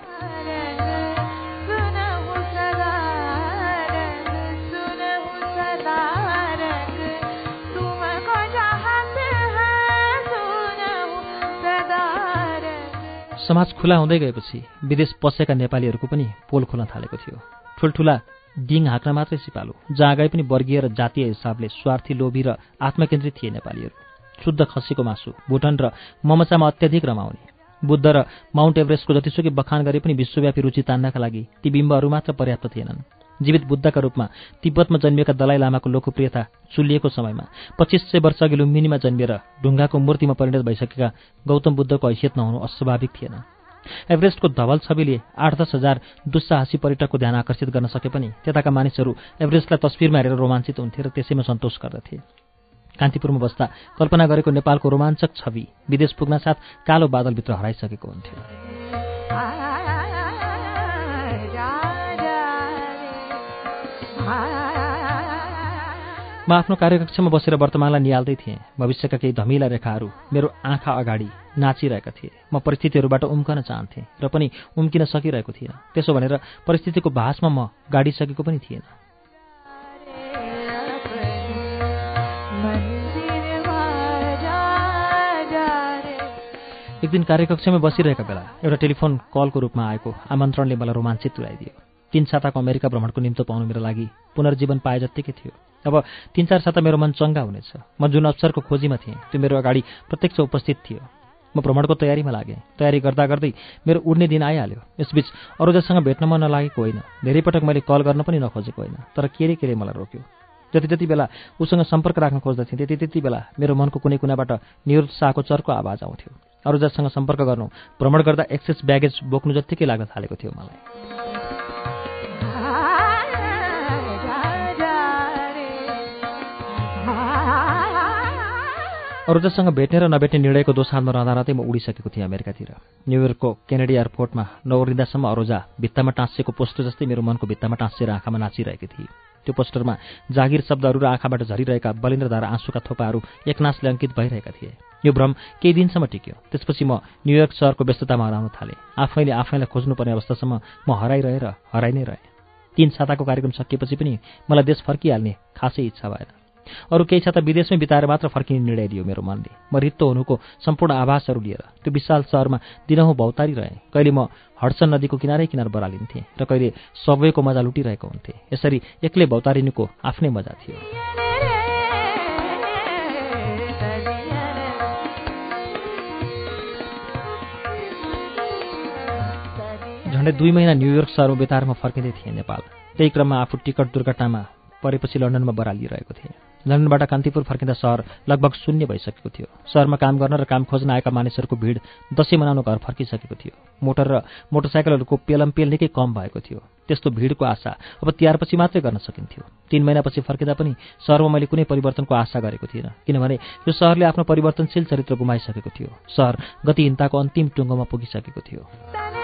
समाज खुला हुँदै गएपछि विदेश पसेका नेपालीहरूको पनि पोल खोल्न थालेको थियो। ठुल्ठुला डिङ हाँक्न मात्रै सिपालु जहाँ गए पनि वर्गीय र जातीय हिसाबले स्वार्थी लोभी र आत्मकेन्द्रित थिए नेपालीहरू। शुद्ध खसीको मासु भुटन र ममचामा अत्याधिक रमाउने। बुद्ध र माउन्ट एभरेस्टको जतिसुकै बखान गरे पनि विश्वव्यापी रुचि तान्नका लागि ती बिम्बहरू मात्र पर्याप्त थिएनन्। जीवित बुद्धका रूपमा तिब्बतमा जन्मिएका दलाइ लामाको लोकप्रियता चुलिएको समयमा पच्चिस सय वर्ष अघि लुम्बिनीमा जन्मिएर ढुङ्गाको मूर्तिमा परिणत भइसकेका गौतम बुद्धको हैसियत नहुनु अस्वाभाविक थिएन। एभरेस्टको धवल छविले आठ दस हजार दुस्साहसी पर्यटकको ध्यान आकर्षित गर्न सके पनि त्यताका मानिसहरू एभरेस्टलाई तस्विरमा हेरेर रोमाञ्चित हुन्थे र त्यसैमा सन्तोष गर्दथे। कान्तिपुरमा बस्दा कल्पना गरेको नेपालको रोमाञ्चक छवि विदेश पुग्न साथ कालो बादलभित्र हराइसकेको हुन्थ्यो। म आफ्नो कार्यकक्षमा बसेर वर्तमानलाई निहाल्दै थिएँ। भविष्यका केही धमिला रेखाहरू मेरो आँखा अगाडि नाचिरहेका थिए। म परिस्थितिहरूबाट उम्कन चाहन्थेँ र पनि उम्किन सकिरहेको थिएन। त्यसो भनेर परिस्थितिको भाषमा म गाडिसकेको पनि थिएन। एक दिन कार्यकक्षमा बसिरहेका बेला एउटा टेलिफोन कलको रूपमा आएको आमन्त्रणले मलाई रोमाञ्चित तुल्याइदियो। तिन साताको अमेरिका भ्रमणको निम्तो पाउनु मेरो लागि पुनर्जीवन पाए जत्तिकै थियो। अब तिन चार साता मेरो मन चङ्गा हुनेछ। म जुन अवसरको खोजीमा थिएँ त्यो मेरो अगाडि प्रत्यक्ष उपस्थित थियो। म भ्रमणको तयारीमा लागेँ। तयारी गर्दा गर्दै मेरो उड्ने दिन आइहाल्यो। यसबीच अरूजासँग भेट्न मन नलागेको होइन। धेरै पटक मैले कल गर्न पनि नखोजेको होइन। तर केरे केरे मलाई रोक्यो। जति जति बेला उसँग सम्पर्क राख्न खोज्दथेँ त्यति त्यति बेला मेरो मनको कुनै कुनाबाट निरुत्साहको चर्को आवाज आउँथ्यो। अरूजासँग सम्पर्क गर्नु भ्रमण गर्दा एक्सेस ब्यागेज बोक्नु जत्तिकै लाग्न थालेको थियो मलाई। अरूजासँग भेट्ने र नभेट्ने निर्णयको दोसानमा रहँदा रहँदै म उडिसकेको थिएँ अमेरिकातिर। न्युयोर्कको केनेडी एयरपोर्टमा नौरिँदासम्म अरोजा भित्तामा टाँसिएको पोस्टर जस्तै मेरो मनको भित्तामा टाँसिएर आँखामा नाचिरहेकी थिए। त्यो पोस्टरमा जागिर शब्दहरू र आँखाबाट झरिरहेका बलिन्द्रधारा आँसुका थोपाहरू एकनाशले अङ्कित भइरहेका थिए। यो भ्रम केही दिनसम्म टिक्यो। त्यसपछि म न्युयोर्क सहरको व्यस्ततामा हराउन थालेँ। आफैले आफैलाई खोज्नुपर्ने अवस्थासम्म म हराइरहेर हराइ नै रहेँ। तीन साताको कार्यक्रम सकिएपछि पनि मलाई देश फर्किहाल्ने खासै इच्छा भएन। अरू केही छ त विदेशमै बिताएर मात्र फर्किने निर्णय दियो मेरो मनले। म रित्तो हुनुको सम्पूर्ण आभासहरू लिएर त्यो विशाल सहरमा दिनहुँ भौतारी रहेँ कहिले म हडसन नदीको किनारै किनार बरालिन्थेँ र कहिले सबवेको मजा लुटिरहेको हुन्थेँ। यसरी एक्लै भौतारिनुको आफ्नै मजा थियो। झन्डै दुई महिना न्युयोर्क सहरमा बिताएर म फर्किँदै थिएँ नेपाल। त्यही क्रममा आफू टिकट दुर्घटनामा परेपछि लन्डनमा बरालिरहेको थिएँ। लन्डनबाट कान्तिपुर फर्किँदा सहर लगभग शून्य भइसकेको थियो। सहरमा काम गर्न र काम खोज्न आएका मानिसहरूको भिड दसैँ मनाउनु घर फर्किसकेको थियो। मोटर र मोटरसाइकलहरूको पेलमपेल निकै कम भएको थियो। त्यस्तो भिडको आशा अब तिहारपछि मात्रै गर्न सकिन्थ्यो। तीन महिनापछि फर्किँदा पनि सहरमा मैले कुनै परिवर्तनको आशा गरेको थिइनँ किनभने यो सहरले आफ्नो परिवर्तनशील चरित्र गुमाइसकेको थियो। सहर गतिहीनताको अन्तिम टुङ्गोमा पुगिसकेको थियो।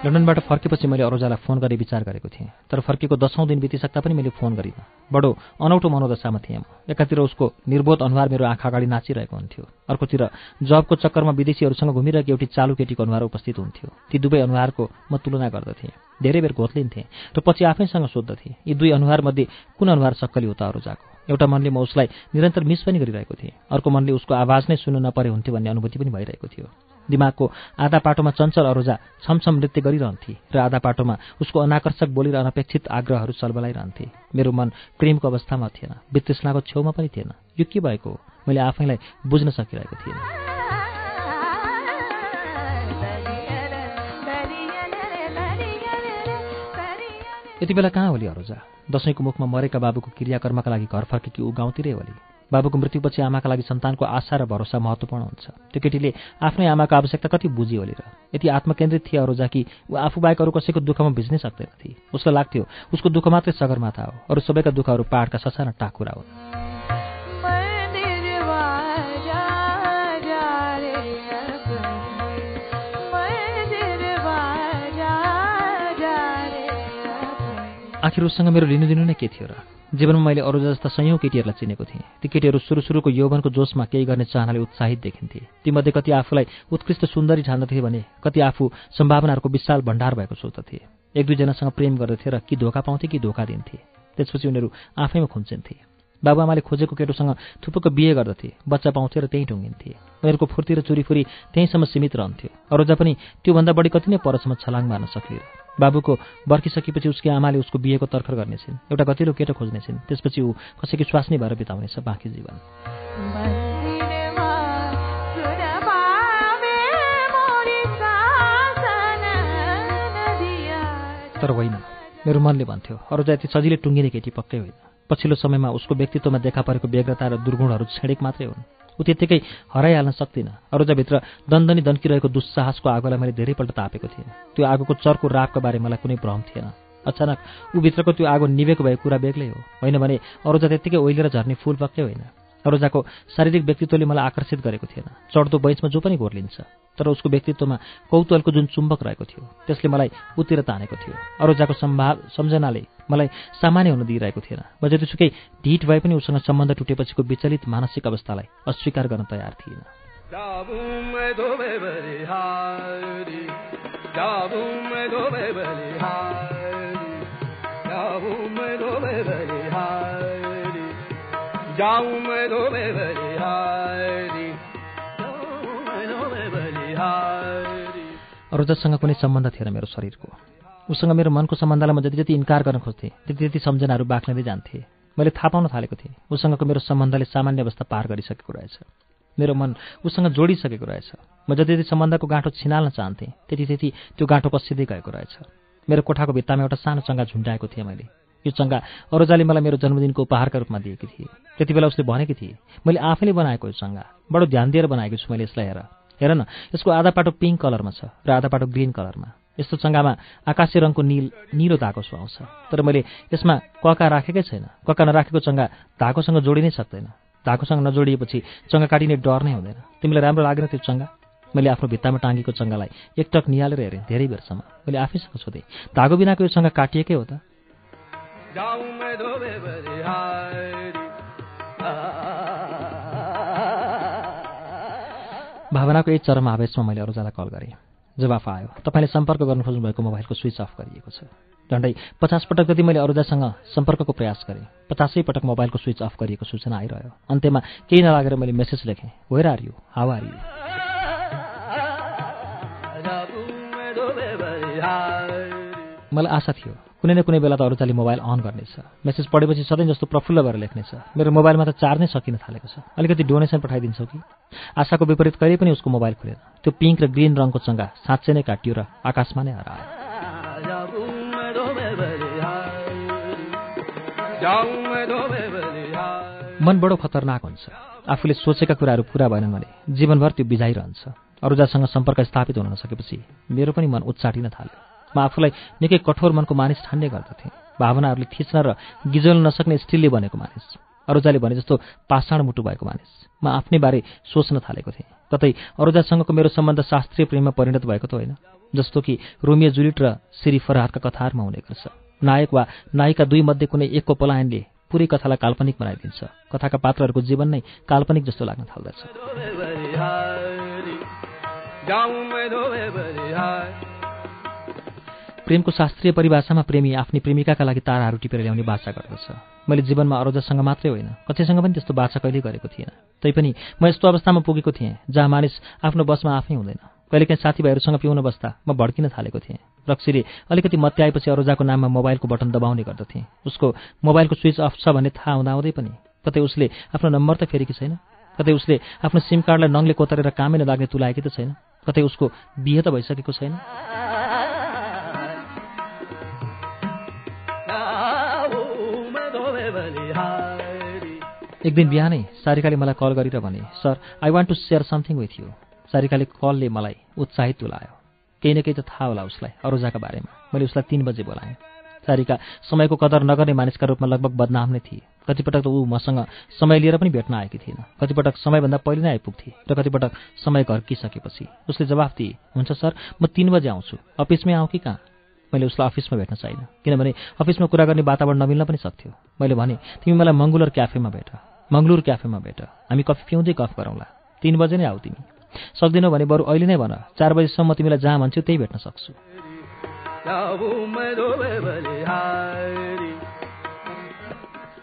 लन्डनबाट फर्केपछि मैले अरोजालाई फोन गरी विचार गरेको थिएँ। तर फर्केको दसौँ दिन बितिसक्दा पनि मैले फोन गरिनँ। बडो अनौठो मनोदशामा थिएँ एकातिर उसको निर्बोध अनुहार मेरो आँखा अगाडि नाचिरहेको हुन्थ्यो। अर्कोतिर जबको चक्करमा विदेशीहरूसँग घुमिरहेको एउटी चालु केटीको अनुहार उपस्थित हुन्थ्यो। ती दुवै अनुहारको म तुलना गर्दथेँ। धेरै बेर घोत्लिन्थेँ र पछि आफैसँग सोद्धथेँ यी दुई अनुहारमध्ये कुन अनुहार सक्कली हो त अरोजाको एउटा मनले म उसलाई निरन्तर मिस पनि गरिरहेको थिएँ। अर्को मनले उसको आवाज नै सुन्नु नपरे हुन्थ्यो भन्ने अनुभूति पनि भइरहेको थियो। दिमागको आधा पाटोमा चञ्चल अरोजा छमछम नृत्य गरिरहन्थे र आधा पाटोमा उसको अनाकर्षक बोली र अनपेक्षित आग्रहहरू चलबलाइरहन्थे। मेरो मन प्रेमको अवस्थामा थिएन वितृष्णाको छेउमा पनि थिएन। यो के भएको मैले आफैलाई बुझ्न सकिरहेको थिएन। यति बेला कहाँ होली अरोजा? दसैँको मुखमा मरेका बाबुको क्रियाकर्मका लागि घर फर्केकी ऊ गाउँतिरै होली। बाबुको मृत्युपछि आमाका लागि सन्तानको आशा र भरोसा महत्त्वपूर्ण हुन्छ। त्यो केटीले आफ्नै आमाको आवश्यकता कति बुझी होली र? यति आत्मकेन्द्रित थिए अरू कि ऊ आफू बाहेक अरू कसैको दुःखमा भिज्नै सक्दैन थिए। उसलाई लाग्थ्यो उसको दुःख मात्रै सगरमाथा हो। अरू सबैका दुःखहरू पाहाडका ससाना टाकुरा हो आखिर मेरो लिनुदिनु नै के थियो र? जीवनमा मैले अरू जस्ता सयौँ केटीहरूलाई चिनेको थिएँ। ती केटीहरू सुरु सुरुको यौवनको जोसमा केही गर्ने चाहनाले उत्साहित देखिन्थे। तीमध्ये कति आफूलाई उत्कृष्ट सुन्दरी ठान्दथे भने कति आफू सम्भावनाहरूको विशाल भण्डार भएको सोच्दथे। एक दुईजनासँग प्रेम गर्दथे र कि धोका पाउँथे कि धोका दिन्थे। त्यसपछि उनीहरू आफैमा खुम्चिन्थे बाबुआमाले खोजेको केटोसँग थुप्रोको बिहे गर्दथे बच्चा पाउँथे र त्यहीँ टुङ्गिन्थे। उनीहरूको फुर्ती र चुरीफुरी त्यहीँसम्म सीमित रहन्थ्यो। अरूजा पनि त्योभन्दा बढी कति नै परसम्म छलाङ मार्न सकिएर बाबुको बर्खिसकेपछि उसकी आमाले उसको बिहेको तर्खर गर्नेछिन्। एउटा गतिलो केटो खोज्नेछिन्। त्यसपछि ऊ कसैकी स्वास्नी भएर बिताउनेछ बाँकी जीवन। तर होइन मेरो मनले भन्थ्यो अरू जाति सजिलै टुङ्गिने केटी पक्कै होइन। पछिल्लो समयमा उसको व्यक्तित्वमा देखा परेको बेग्रता र दुर्गुणहरू छेडेक मात्रै हुन्। ऊ त्यत्तिकै हराइहाल्न सक्दिनँ। अरूजाभित्र दन्दनी दन्किरहेको दुस्साहसको आगोलाई मैले धेरैपल्ट तापेको थिएँ त्यो आगोको चर्को रापको बारे मलाई कुनै भ्रम थिएन। अचानक ऊ भित्रको त्यो आगो निभेको भएको कुरा बेग्लै हो। होइन भने अरूजा त्यत्तिकै ओइलेर झर्ने फुल पक्कै होइन। अरोजाको शारीरिक व्यक्तित्वले मलाई आकर्षित गरेको थिएन। चढ्दो बैंचमा जो पनि घोर्लिन्छ तर उसको व्यक्तित्वमा कौतूहलको जुन चुम्बक रहेको थियो त्यसले मलाई उतिर तानेको थियो। अरोजाको सम्भाव सम्झनाले मलाई सामान्य हुन दिइरहेको थिएन। म जतिसुकै ढिट भए पनि उसँग सम्बन्ध टुटेपछिको विचलित मानसिक अवस्थालाई अस्वीकार गर्न तयार थिएन। अरूजसँग कुनै सम्बन्ध थिएन मेरो शरीरको। उसँग मेरो मनको सम्बन्धलाई म जति जति इन्कार गर्न खोज्थेँ त्यति त्यति सम्झनाहरू बाँक्नै जान्थेँ। मैले थाहा पाउन थालेको थिएँ उसँगको मेरो सम्बन्धले सामान्य अवस्था पार गरिसकेको रहेछ। मेरो मन उसँग जोडिसकेको रहेछ। म जति जति सम्बन्धको गाँठो छिनाल्न चाहन्थेँ त्यति त्यति त्यो गाँठो पसिँदै गएको रहेछ। मेरो कोठाको भित्तामा एउटा सानो चङ्गा झुन्डाएको थिएँ मैले। यो चङ्गा। अरोजाले मलाई मेरो जन्मदिनको उपहारका रूपमा दिएकी थिए। त्यति बेला उसले भनेकी थिए मैले आफैले बनाएको यो चङ्गा। बडो ध्यान दिएर बनाएको छु मैले यसलाई हेर। हेर न यसको आधा पाटो पिङ्क कलरमा छ र आधा पाटो ग्रिन कलरमा। यस्तो चङ्गामा आकाशे रङको निल निलो धागो सुहाउँछ। तर मैले यसमा कका राखेकै छैन। कका नराखेको चङ्गा धागोसँग जोडिनै सक्दैन। धागोसँग नजोडिएपछि चङ्गा काटिने डर नै हुँदैन। तिमीलाई राम्रो लागेन त्यो चङ्गा? मैले आफ्नो भित्तामा टाँगेको चङ्गालाई एकटक निहालेर हेरेँ धेरै बेरसम्म। मैले आफैसँग सोधेँ धागो बिनाको यो चङ्गा काटिएकै हो त? भावनाको एक चरम आवेशमा मैले अरूजालाई कल गरेँ। जवाफ आयो। तपाईँले सम्पर्क गर्नु खोज्नुभएको मोबाइलको स्विच अफ गरिएको छ। झन्डै पचास पटक जति मैले अरूजासँग सम्पर्कको प्रयास गरेँ। पचासै पटक मोबाइलको स्विच अफ गरिएको सूचना आइरह्यो। अन्त्यमा केही नलागेर मैले message लेखेँ where are you how are you मलाई आशा थियो। कुनै न कुनै बेला त अरूचाले मोबाइल अन गर्नेछ। मेसेज पढेपछि सधैँ जस्तो प्रफुल्ल भएर लेख्नेछ। मेरो मोबाइलमा त चार्ज नै सकिन थालेको छ। अलिकति डोनेसन पठाइदिन्छौ कि? आशाको विपरीत कहिले पनि उसको मोबाइल खुलेन। त्यो पिङ्क र ग्रिन रङको चङ्गा साँच्चै नै काटियो र आकाशमा नै हरायो। मन बडो खतरनाक हुन्छ। आफूले सोचेका कुराहरू पुरा भएनन् भने जीवनभर त्यो बिजाइरहन्छ अरूजासँग सम्पर्क स्थापित हुन नसकेपछि मेरो पनि मन उच्चाटिन थाल्यो। म आफूलाई निकै कठोर मनको मानिस ठान्ने गर्दथेँ। भावनाहरूले थिच्न र गिजोल्न नसक्ने स्टिलले बनेको मानिस। अरूजाले भने जस्तो पाषाण मुटु भएको मानिस। म आफ्नै बारे सोच्न थालेको थिएँ। कतै अरूजासँगको मेरो सम्बन्ध शास्त्रीय प्रेममा परिणत भएको त होइन जस्तो कि रोमियो जुलिट र श्री फरहादका कथाहरूमा हुने गर्छ। नायक वा नायिका दुई मध्ये कुनै एकको पलायनले पुरै कथालाई काल्पनिक बनाइदिन्छ। कथाका पात्रहरूको जीवन नै काल्पनिक जस्तो लाग्न थाल्दछ। प्रेमको शास्त्रीय परिभाषामा प्रेमी आफ्नै प्रेमिकाका लागि ताराहरू टिपेर ल्याउने बाछा गर्दछ मैले जीवनमा अरोजासँग मात्रै होइन कतिसँग पनि त्यस्तो बाछा कहिल्यै गरेको थिएन। तैपनि म यस्तो अवस्थामा पुगेको थिएँ जहाँ मानिस आफ्नो बसमा आफै हुँदैन। कहिलेकाहीँ साथीभाइहरूसँग पिउन बस्दा म भड्किन थालेको थिएँ। रक्सीले अलिकति मत्याएपछि अरोजाको नाममा मोबाइलको बटन दबाउने गर्दथेँ। उसको मोबाइलको स्विच अफ छ भन्ने थाहा हुँदाहुँदै पनि कतै उसले आफ्नो नम्बर त फेरेकी छैन? कतै उसले आफ्नो सिम कार्डलाई नङले कोतरेर कामै नलाग्ने तुलाएकी त छैन? कतै उसको बिहे त भइसकेको छैन? एक दिन बिहानै सारिकाले मलाई कल गरेर भने sir I want to share something with you सारिकाले कलले मलाई उत्साहित तुलायो। केही न केही त थाहा होला उसलाई अरोजाका बारेमा। मैले उसलाई तिन बजे बोलाएँ। सारिका समयको कदर नगर्ने मानिसका रूपमा लगभग बदनाम नै थिए। कतिपटक त ऊ मसँग समय लिएर पनि भेट्न आएकी थिएन। कतिपटक समयभन्दा पहिले नै आइपुग्थे र कतिपटक समय घर्किसकेपछि। उसले जवाफ दिए हुन्छ सर म तिन बजे आउँछु। अफिसमै आउँ कि कहाँ? मैले उसलाई अफिसमा भेट्न चाहिनँ किनभने अफिसमा कुरा गर्ने वातावरण नमिल्न पनि सक्थ्यो। मैले भने तिमी मलाई मङ्गुलर क्याफेमा भेट। मङ्गलुर क्याफेमा भेट। हामी कफी पिउँदै गफ गरौँला। तिन बजे नै आऊ तिमी। सक्दिनौ भने बरु अहिले नै भन। चार बजीसम्म तिमीलाई जहाँ भन्छु त्यही भेट्न सक्छु।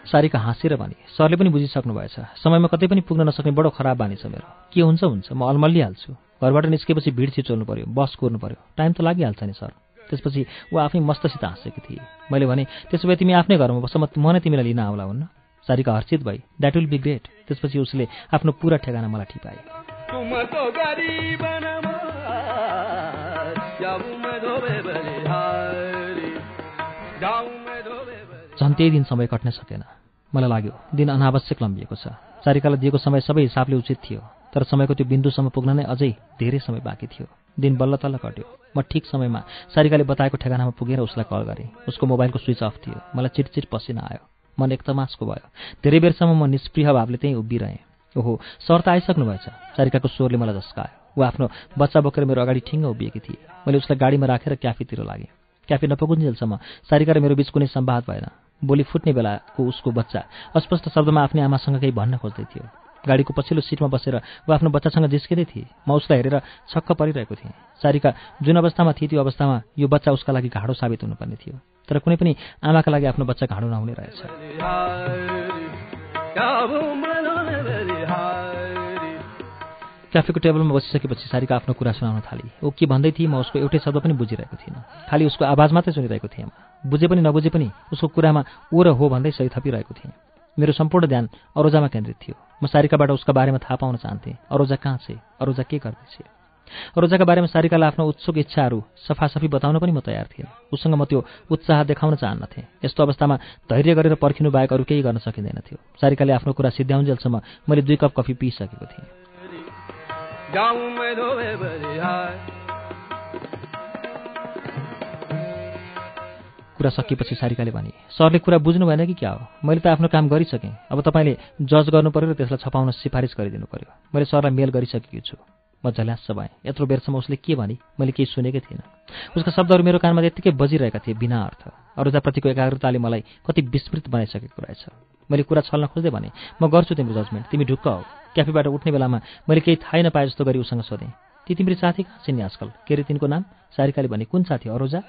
सारिका हाँसेर भने सरले पनि बुझिसक्नु भएछ। समयमा कतै पनि पुग्न नसक्ने बडो खराब बानी छ मेरो। के हुन्छ हुन्छ म अलमल्लिहाल्छु। घरबाट निस्केपछि भिड छिचोल्नु पऱ्यो बस कुर्नु पऱ्यो टाइम त लागिहाल्छ नि सर। त्यसपछि ऊ आफै मस्तसित हाँसेकी थिए। मैले भने त्यसो भए तिमी आफ्नै घरमा बस म नै तिमीलाई लिन आउला हुन्न। सारिका हर्षित भई। द्याट विल बी ग्रेट त्यसपछि उसले आफ्नो पुरा ठेगाना मलाई ठिपाए। झन् त्यही दिन समय कट्न सकेन। मलाई लाग्यो दिन अनावश्यक लम्बिएको छ। सारिकालाई दिएको समय सबै हिसाबले उचित थियो। तर समयको त्यो बिन्दुसम्म पुग्न नै अझै धेरै समय बाँकी थियो। दिन बल्ल तल्ल कट्यो। म ठिक समयमा सारिकाले बताएको ठेगानामा पुगेर उसलाई कल गरेँ। उसको मोबाइलको स्विच अफ थियो। मलाई चिटचिट पसिना आयो। मन एकदमासको भयो। धेरै बेरसम्म म निष्प्रिय भावले त्यहीँ उभिरहेँ। ओहो सर त आइसक्नु भएछ। सारिकाको स्वरले मलाई झस्कायो ऊ आफ्नो बच्चा बोकेर मेरो अगाडि ठिङ्ग उभिएकी थिए। मैले उसलाई गाडीमा राखेर क्याफेतिर लागेँ। क्याफे नपुगुन्जेलसम्म सारिका र मेरो बिच कुनै सम्वाद भएन। बोली फुट्ने बेलाको उसको बच्चा अस्पष्ट शब्दमा आफ्नै आमासँग केही भन्न खोज्दै थियो। गाडीको पछिल्लो सिटमा बसेर ऊ आफ्नो बच्चासँग जिस्किँदै थिए। म उसलाई हेरेर छक्क परिरहेको थिएँ। सारिका जुन अवस्थामा थिए त्यो अवस्थामा यो बच्चा उसका लागि घाँडो साबित हुनुपर्ने थियो। तर कुनै पनि आमाका लागि आफ्नो बच्चा घाँडो नहुने रहेछ। क्याफेको टेबलमा बसिसकेपछि सारिका आफ्नो कुरा सुनाउन थाली। ऊ के भन्दै थिए म उसको एउटै शब्द पनि बुझिरहेको थिइनँ। खालि उसको आवाज मात्रै सुनिरहेको थिएँ बुझे पनि नबुझे पनि उसको कुरामा ऊ र हो भन्दै सही थपिरहेको थिएँ। मेरो सम्पूर्ण ध्यान अरोजामा केन्द्रित थियो। म सारिकाबाट उसका बारेमा थाहा पाउन चाहन्थेँ। अरोजा कहाँ छ? अरोजा के गर्दैछ? अरोजाका बारेमा सारिकालाई आफ्नो उत्सुक इच्छाहरू सफासफी बताउन पनि म तयार थिएँ उसँग म त्यो उत्साह देखाउन चाहन्नथेँ। यस्तो अवस्थामा धैर्य गरेर पर्खिनु बाहेक अरू केही गर्न सकिँदैन थियो। सारिकाले आफ्नो कुरा सिद्ध्याउन्जेलसम्म मैले दुई कप कफी पिइसकेको थिएँ। कुरा सकिएपछि सारिकाले भने सरले कुरा बुझ्नु भएन कि क्या हो? मैले त आफ्नो काम गरिसकेँ। अब तपाईँले जज गर्नु पऱ्यो र त्यसलाई छपाउन सिफारिस गरिदिनु पऱ्यो मैले सरलाई मेल गरिसकेकी छु। म झल्यास भएँ यत्रो बेरसम्म उसले के भने मैले केही सुनेकै थिइनँ। उसका शब्दहरू मेरो कानमा त्यत्तिकै बजिरहेका थिए बिना अर्थ। अरूजाप्रतिको एकाग्रताले मलाई कति विस्मृत बनाइसकेको रहेछ मैले कुरा छल्न खोज्दै भने म गर्छु तिम्रो जजमेन्ट तिमी ढुक्क हो। क्याफेबाट उठ्ने बेलामा मैले केही थाहै नपाए जस्तो गरी उसँग सोधेँ। ती तिम्रो साथी कहाँ छिन् आजकल? के अरे तिनको नाम? सारिकाले भने कुन साथी? अरोजा?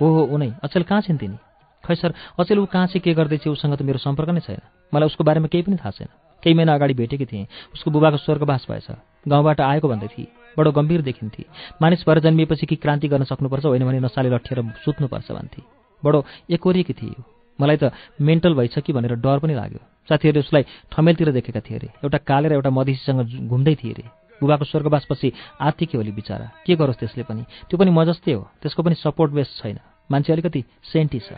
हो हो उनै। अचेल कहाँ छिन् तिनी? खै सर अचेल ऊ कहाँ चाहिँ के गर्दैछ? उसँग त मेरो सम्पर्क नै छैन। मलाई उसको बारेमा केही पनि थाहा छैन। केही महिना अगाडि भेटेकी थिएँ। उसको बुबाको स्वर्गवास भएछ। गाउँबाट आएको भन्दै थिए। बडो गम्भीर देखिन्थे। मानिस भएर जन्मिएपछि कि क्रान्ति गर्न सक्नुपर्छ होइन भने नसाले लट्ठिएर सुत्नुपर्छ भन्थे। बडो एकोरिएकी थिए मलाई त मेन्टल भइछ कि भनेर डर पनि लाग्यो। साथीहरूले उसलाई ठमेलतिर देखेका थिए अरे एउटा काले र एउटा मधेसीसँग घुम्दै थिए अरे बुबाको स्वर्गवासपछि आर्थिक होली बिचरा के गरोस् त्यसले पनि? त्यो पनि म जस्तै हो। त्यसको पनि सपोर्ट बेस छैन। मान्छे अलिकति सेन्टी छ।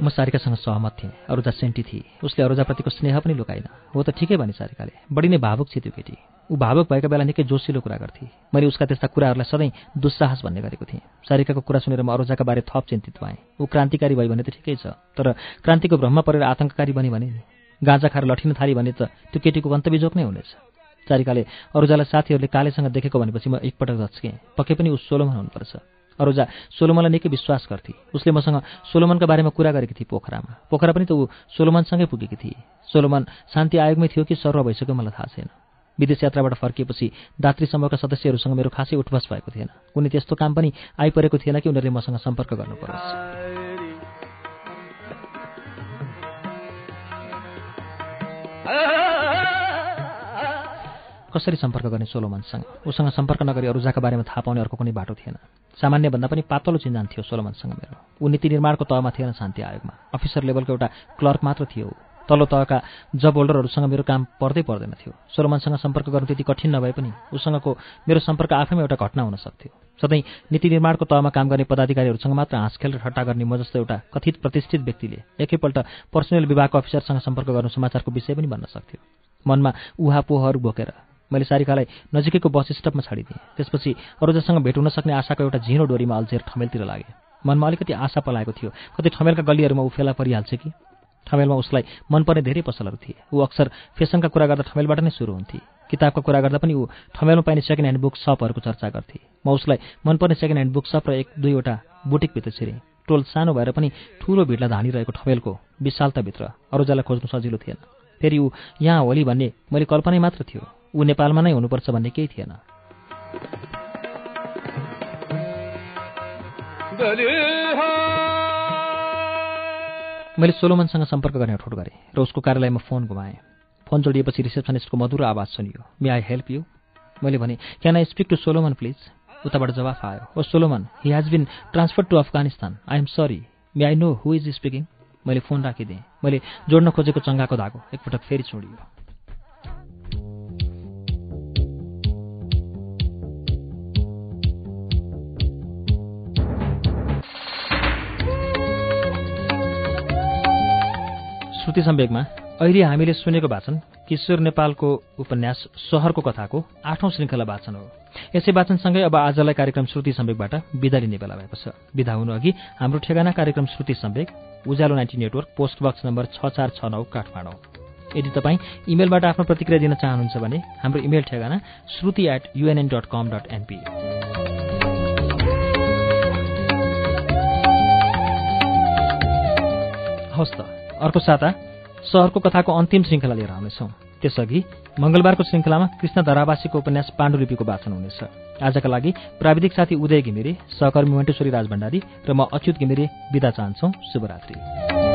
म सारिकासँग सहमत थिएँ। अरुजा सेन्टी थिए। उसले अरुजाप्रतिको स्नेह पनि लुकाइन हो त ठिकै भने सारिकाले। बढी नै भावुक थियो त्यो केटी। ऊ भावुक भएका बेला निकै जोसिलो कुरा गर्थे। मैले उसका त्यस्ता कुराहरूलाई सधैँ दुस्साहस भन्ने गरेको थिएँ। सारिकाको कुरा सुनेर म अरोजाका बारे थप चिन्तित भएँ। ऊ क्रान्तिकारी भयो भने त ठिकै छ तर क्रान्तिको भ्रममा परेर आतङ्ककारी बने भने गाँजा खाएर लठिन थाली भने त त्यो केटीको गन्तव्य जोक नै हुनेछ। सारिकाले अरुजालाई साथीहरूले कालेसँग देखेको भनेपछि म एकपटक झच्केँ। पक्कै पनि ऊ सोलोमन हुनुपर्छ। अरुजा सोलोमनलाई निकै विश्वास गर्थे। उसले मसँग सोलोमनका बारेमा कुरा गरेकी थिए पोखरामा। पोखरा पनि त ऊ सोलोमनसँगै पुगेकी थिए। सोलोमन शान्ति आयोगमै थियो कि सर्व भइसक्यो मलाई थाहा छैन। विदेश यात्राबाट फर्किएपछि दात्री समूहका सदस्यहरूसँग मेरो खासै उठबस भएको थिएन। कुनै त्यस्तो काम पनि आइपरेको थिएन कि उनीहरूले मसँग सम्पर्क गर्नु परोस् कसरी सम्पर्क गर्ने सोलोमनसँग? उसँग सम्पर्क नगरी अरूजाका बारेमा थाहा पाउने अर्को कुनै बाटो थिएन। सामान्यभन्दा पनि पातलो चिन्जान थियो सोलोमनसँग मेरो। ऊ नीति निर्माणको तहमा थिएन शान्ति आयोगमा। अफिसर लेभलको एउटा क्लर्क मात्र थियो तल्लो तहका जब होल्डरहरूसँग मेरो काम पर्दै पर्दैन थियो। सोलोमनसँग सम्पर्क गर्नु त्यति कठिन नभए पनि उसँगको मेरो सम्पर्क आफैमा एउटा घटना हुन सक्थ्यो। सधैँ नीति निर्माणको तहमा काम गर्ने पदाधिकारीहरूसँग मात्र हाँसखेल र ठट्टा गर्ने म जस्तो एउटा कथित प्रतिष्ठित व्यक्तिले एकैपल्ट पर्सनल विभागको अफिसरसँग सम्पर्क गर्नु समाचारको विषय पनि भन्न सक्थ्यो। मनमा उहा पोहहरू बोकेर मैले सारिकालाई नजिकैको बस स्टपमा छाडिदिएँ। त्यसपछि अरूजसँग भेट हुन सक्ने आशाको एउटा झिनो डोरीमा अल्झेर ठमेलतिर लागेँ। मनमा अलिकति आशा पलाएको थियो कतै ठमेलका गल्लीहरूमा ऊ फेला परिहाल्छ कि? ठमेलमा उसलाई मनपर्ने धेरै पसलहरू थिए। ऊ अक्सर फेसनका कुरा गर्दा ठमेलबाट नै सुरु हुन्थे। किताबका कुरा गर्दा पनि ऊ ठमेलमा पाइने सेकेन्ड ह्यान्ड बुक सपहरूको चर्चा गर्थे। म उसलाई मनपर्ने सेकेन्ड ह्यान्ड बुक सप र एक दुईवटा बुटिकभित्र छिरेँ। टोल सानो भएर पनि ठुलो भिडलाई धानिरहेको ठमेलको विशालताभित्र अरूजालाई खोज्नु सजिलो थिएन। फेरि ऊ यहाँ होली भन्ने मैले कल्पनै मात्र थियो। ऊ नेपालमा नै हुनुपर्छ भन्ने केही थिएन। मैले सोलोमनसँग सम्पर्क गर्ने ठोट गरेँ र उसको कार्यालयमा फोन घुमाएँ फोन जोडिएपछि रिसेप्सनिस्टको मधुरो आवाज सुनियो। मे आई हेल्प यु मैले भने can I speak to Solomon please उताबाट जवाफ आयो ओ Solomon he has been transfer to Afghanistan I am sorry may I know who is speaking मैले फोन राखिदिएँ। मैले जोड्न खोजेको चङ्गाको धागो एकपटक फेरि छोडियो। श्रुति सम्वेकमा अहिले हामीले सुनेको भाषण किशोर नेपालको उपन्यास सहरको कथाको आठौं श्रृङ्खला वाचन हो। यसै वाचनसँगै अब आजलाई कार्यक्रम श्रुति सम्वेकबाट विदा लिने बेला भएको छ। विदा हुनु अघि हाम्रो ठेगाना कार्यक्रम Shruti Sambeg Ujyaalo ninety network post box number छ चार छ नौ काठमाडौँ। यदि तपाईँ इमेलबाट आफ्नो प्रतिक्रिया दिन चाहनुहुन्छ भने हाम्रो इमेल ठेगाना Shruti at UNN dot com dot NP हवस् त। अर्को साता सहरको कथाको अन्तिम श्रृङ्खला लिएर आउनेछौँ। त्यसअघि मंगलबारको श्रृङ्खलामा कृष्ण धरावासीको उपन्यास पाण्डुलिपिको वाचन हुनेछ। आजका लागि प्राविधिक साथी उदय घिमिरे सहकर्मी मन्टेश्वरी राजभण्डारी र म अच्युत घिमिरे विदा चाहन्छौ। शुभरात्री।